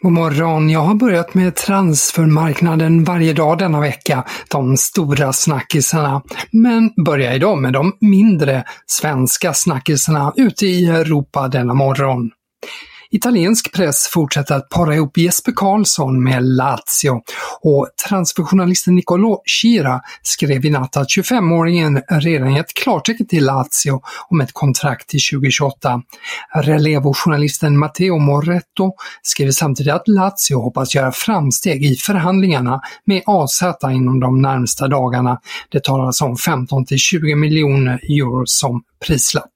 God morgon. Jag har börjat med transfermarknaden varje dag denna vecka, de stora snackisarna. Men börjar idag med de mindre svenska snackisarna ute i Europa denna morgon. Italiensk press fortsätter att para ihop Jesper Karlsson med Lazio och transferjournalisten Nicolò Chira skrev i natt att 25-åringen redan gett klartecken till Lazio om ett kontrakt till 2028. Relevo-journalisten Matteo Moretto skriver samtidigt att Lazio hoppas göra framsteg i förhandlingarna med AZ inom de närmsta dagarna. Det talas om 15 till 20 miljoner euro som prislapp.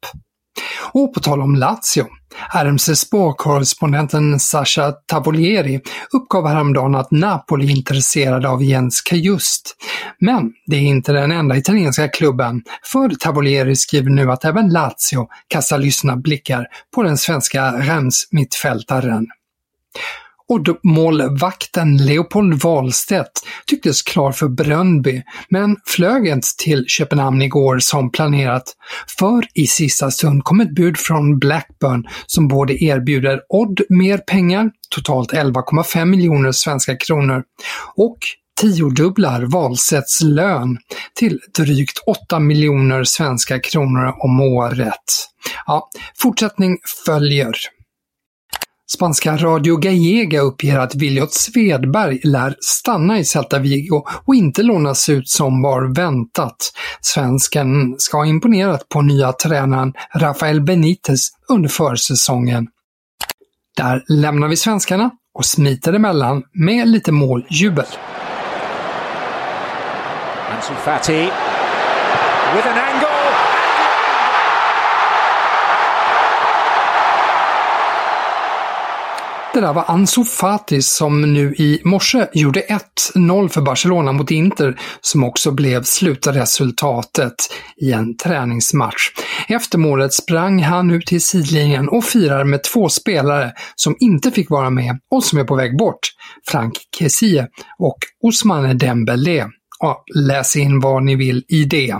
Och på tal om Lazio, RMC Sport-korrespondenten Sasha Tavolieri uppgav häromdagen att Napoli är intresserade av Jens Kajust. Men det är inte den enda italienska klubben, för Tavolieri skriver nu att även Lazio kastar lyssna blickar på den svenska Reims-mittfältaren målvakten Leopold Wahlstedt tycktes klar för Brönnby, men flög inte till Köpenhamn igår som planerat. För i sista stund kom ett bud från Blackburn som både erbjuder Odd mer pengar, totalt 11,5 miljoner svenska kronor, och tiodubblar Wahlstedts lön till drygt 8 miljoner svenska kronor om året. Ja, fortsättning följer. Spanska Radio Gallega uppger att Viljot Svedberg lär stanna i Celta Vigo och inte lånas ut som var väntat. Svensken ska ha imponerat på nya tränaren Rafael Benitez under försäsongen. Där lämnar vi svenskarna och smiter emellan med lite måljubel. Ansu Fati with an angle. Det där var Ansu Fati som nu i morse gjorde 1-0 för Barcelona mot Inter, som också blev slutresultatet i en träningsmatch. Efter målet sprang han ut till sidlinjen och firar med två spelare som inte fick vara med och som är på väg bort. Frank Kessie och Ousmane Dembélé. Ja, läs in vad ni vill i det.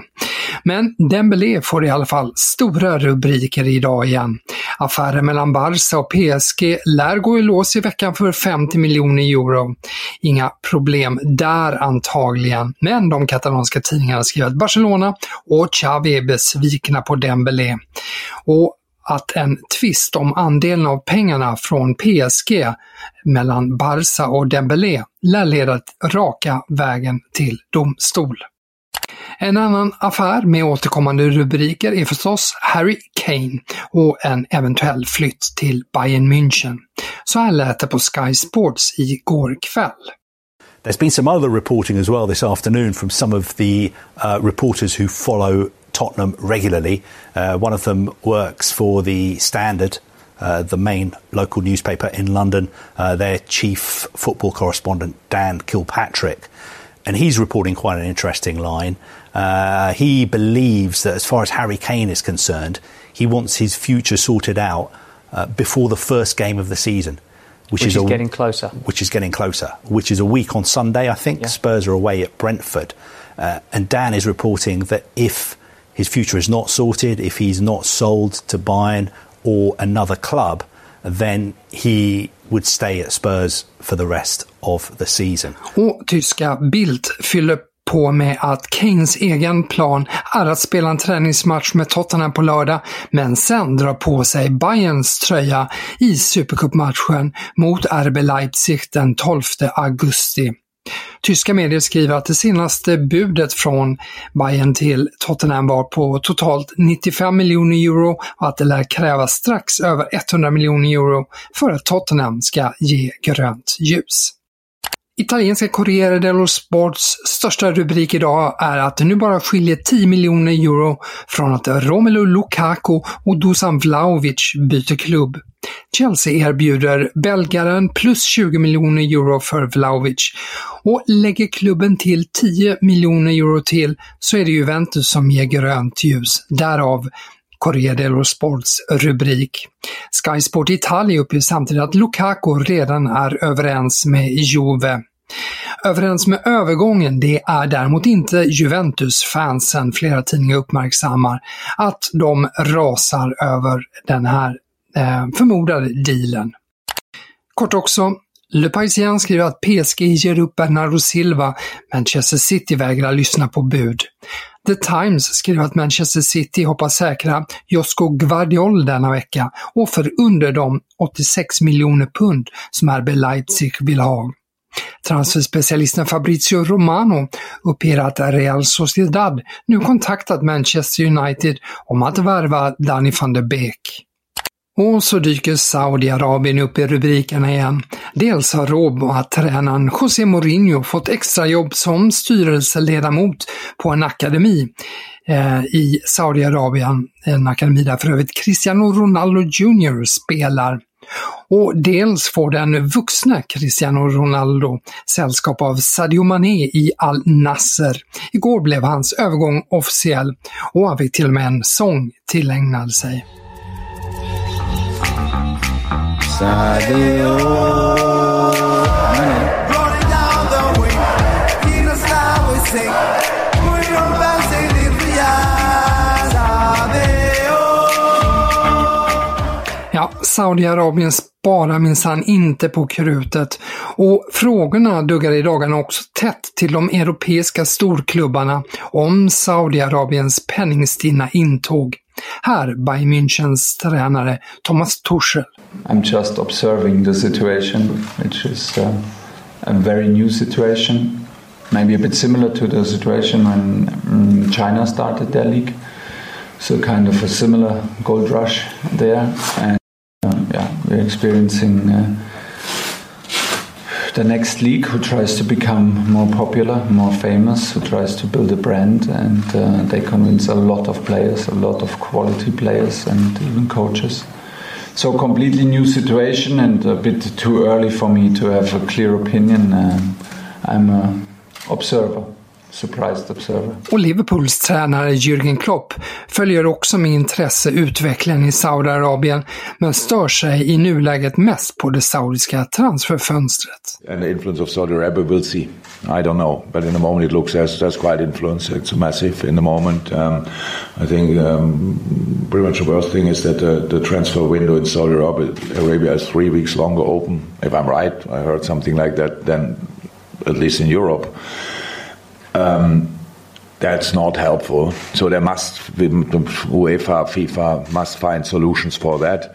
Men Dembélé får i alla fall stora rubriker idag igen. Affären mellan Barca och PSG lär gå i lås i veckan för 50 miljoner euro. Inga problem där antagligen, men de katalanska tidningarna skriver att Barcelona och Xavi är besvikna på Dembélé. Och att en tvist om andelen av pengarna från PSG mellan Barca och Dembélé lär leda raka vägen till domstol. En annan affär med återkommande rubriker är förstås Harry Kane och en eventuell flytt till Bayern München. Så här lät det på Sky Sports igår kväll. There's been some other reporting as well this afternoon from some of the uh, reporters who follow Tottenham regularly. Uh, one of them works for the Standard, uh, the main local newspaper in London, uh, their chief football correspondent, Dan Kilpatrick. And he's reporting quite an interesting line. Uh, he believes that as far as Harry Kane is concerned, he wants his future sorted out uh, before the first game of the season. Which, which is, is a, getting closer. Which is getting closer. Which is a week on Sunday, I think. Yeah. Spurs are away at Brentford. Uh, and Dan is reporting that if his future is not sorted, if he's not sold to Bayern or another club, then he would stay at Spurs for the rest of the season. Och tyska Bild fyller på med att Kanes egen plan är att spela en träningsmatch med Tottenham på lördag, men sen dra på sig Bayerns tröja i Supercupmatchen mot RB Leipzig den 12 augusti. Tyska medier skriver att det senaste budet från Bayern till Tottenham var på totalt 95 miljoner euro och att det lär krävas strax över 100 miljoner euro för att Tottenham ska ge grönt ljus. Italienska Corriere dello Sports största rubrik idag är att det nu bara skiljer 10 miljoner euro från att Romelu Lukaku och Dusan Vlahovic byter klubb. Chelsea erbjuder belgaren plus 20 miljoner euro för Vlahovic och lägger klubben till 10 miljoner euro till så är det Juventus som ger grönt ljus. Därav Corriere dello Sports rubrik. Sky Sport Italia uppger samtidigt att Lukaku redan är överens med Juve. Överens med övergången, det är däremot inte Juventus-fansen flera tidningar uppmärksammar att de rasar över den här eh, förmodade dealen. Kort också, Le Parisien skriver att PSG ger upp Bernardo Silva, Manchester City vägrar lyssna på bud. The Times skriver att Manchester City hoppas säkra Josko Guardiol denna vecka och för under de 86 miljoner pund som RB Leipzig vill ha. Transferspecialisten Fabrizio Romano uppger att Real Sociedad nu kontaktat Manchester United om att värva Danny van der Beek. Och så dyker Saudiarabien upp i rubrikerna igen. Dels har Roma-tränaren José Mourinho fått extrajobb som styrelseledamot på en akademi eh, i Saudiarabien. En akademi där för övrigt Cristiano Ronaldo Jr spelar. Och dels får den vuxna Cristiano Ronaldo sällskap av Sadio Mané i Al Nasser. Igår blev hans övergång officiell och han fick till och med en sång tillägnad sig. Sadio Saudiarabien sparar minsann inte på krutet och frågorna duggar i dagarna också tätt till de europeiska storklubbarna om Saudiarabiens penningstinna intåg. Här Bayern Münchens tränare Thomas Tuchel. I'm just observing the situation, which is a, a very new situation. Maybe a bit similar to the situation when mm, China started their league. So kind of a similar gold rush there. And we're experiencing uh, the next league who tries to become more popular, more famous, who tries to build a brand, and uh, they convince a lot of players, a lot of quality players, and even coaches. So, completely new situation, and a bit too early for me to have a clear opinion. Um, I'm an observer. Surprised observer. Och Liverpools tränare Jürgen Klopp följer också med intresse utvecklingen i Saudiarabien men stör sig i nuläget mest på det saudiska transferfönstret. And the influence of Saudi Arabia we'll see. I don't know, but in the moment it looks as that's quite influence. It's massive in the moment. Um, I think um, pretty much the worst thing is that the, the transfer window in Saudi Arabia, is three weeks longer open. If I'm right, I heard something like that. Than at least in Europe. Um, that's not helpful. So there must UEFA, FIFA must find solutions for that.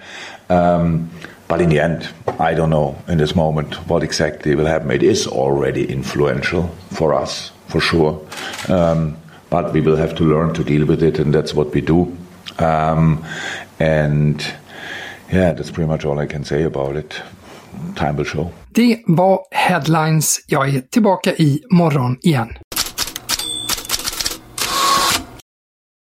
Um, but in the end, I don't know in this moment what exactly will happen. It is already influential for us, for sure. Um, but we will have to learn to deal with it, and that's what we do. Um, and yeah, that's pretty much all I can say about it. Time will show. Det var headlines. Jag är tillbaka i morgon igen.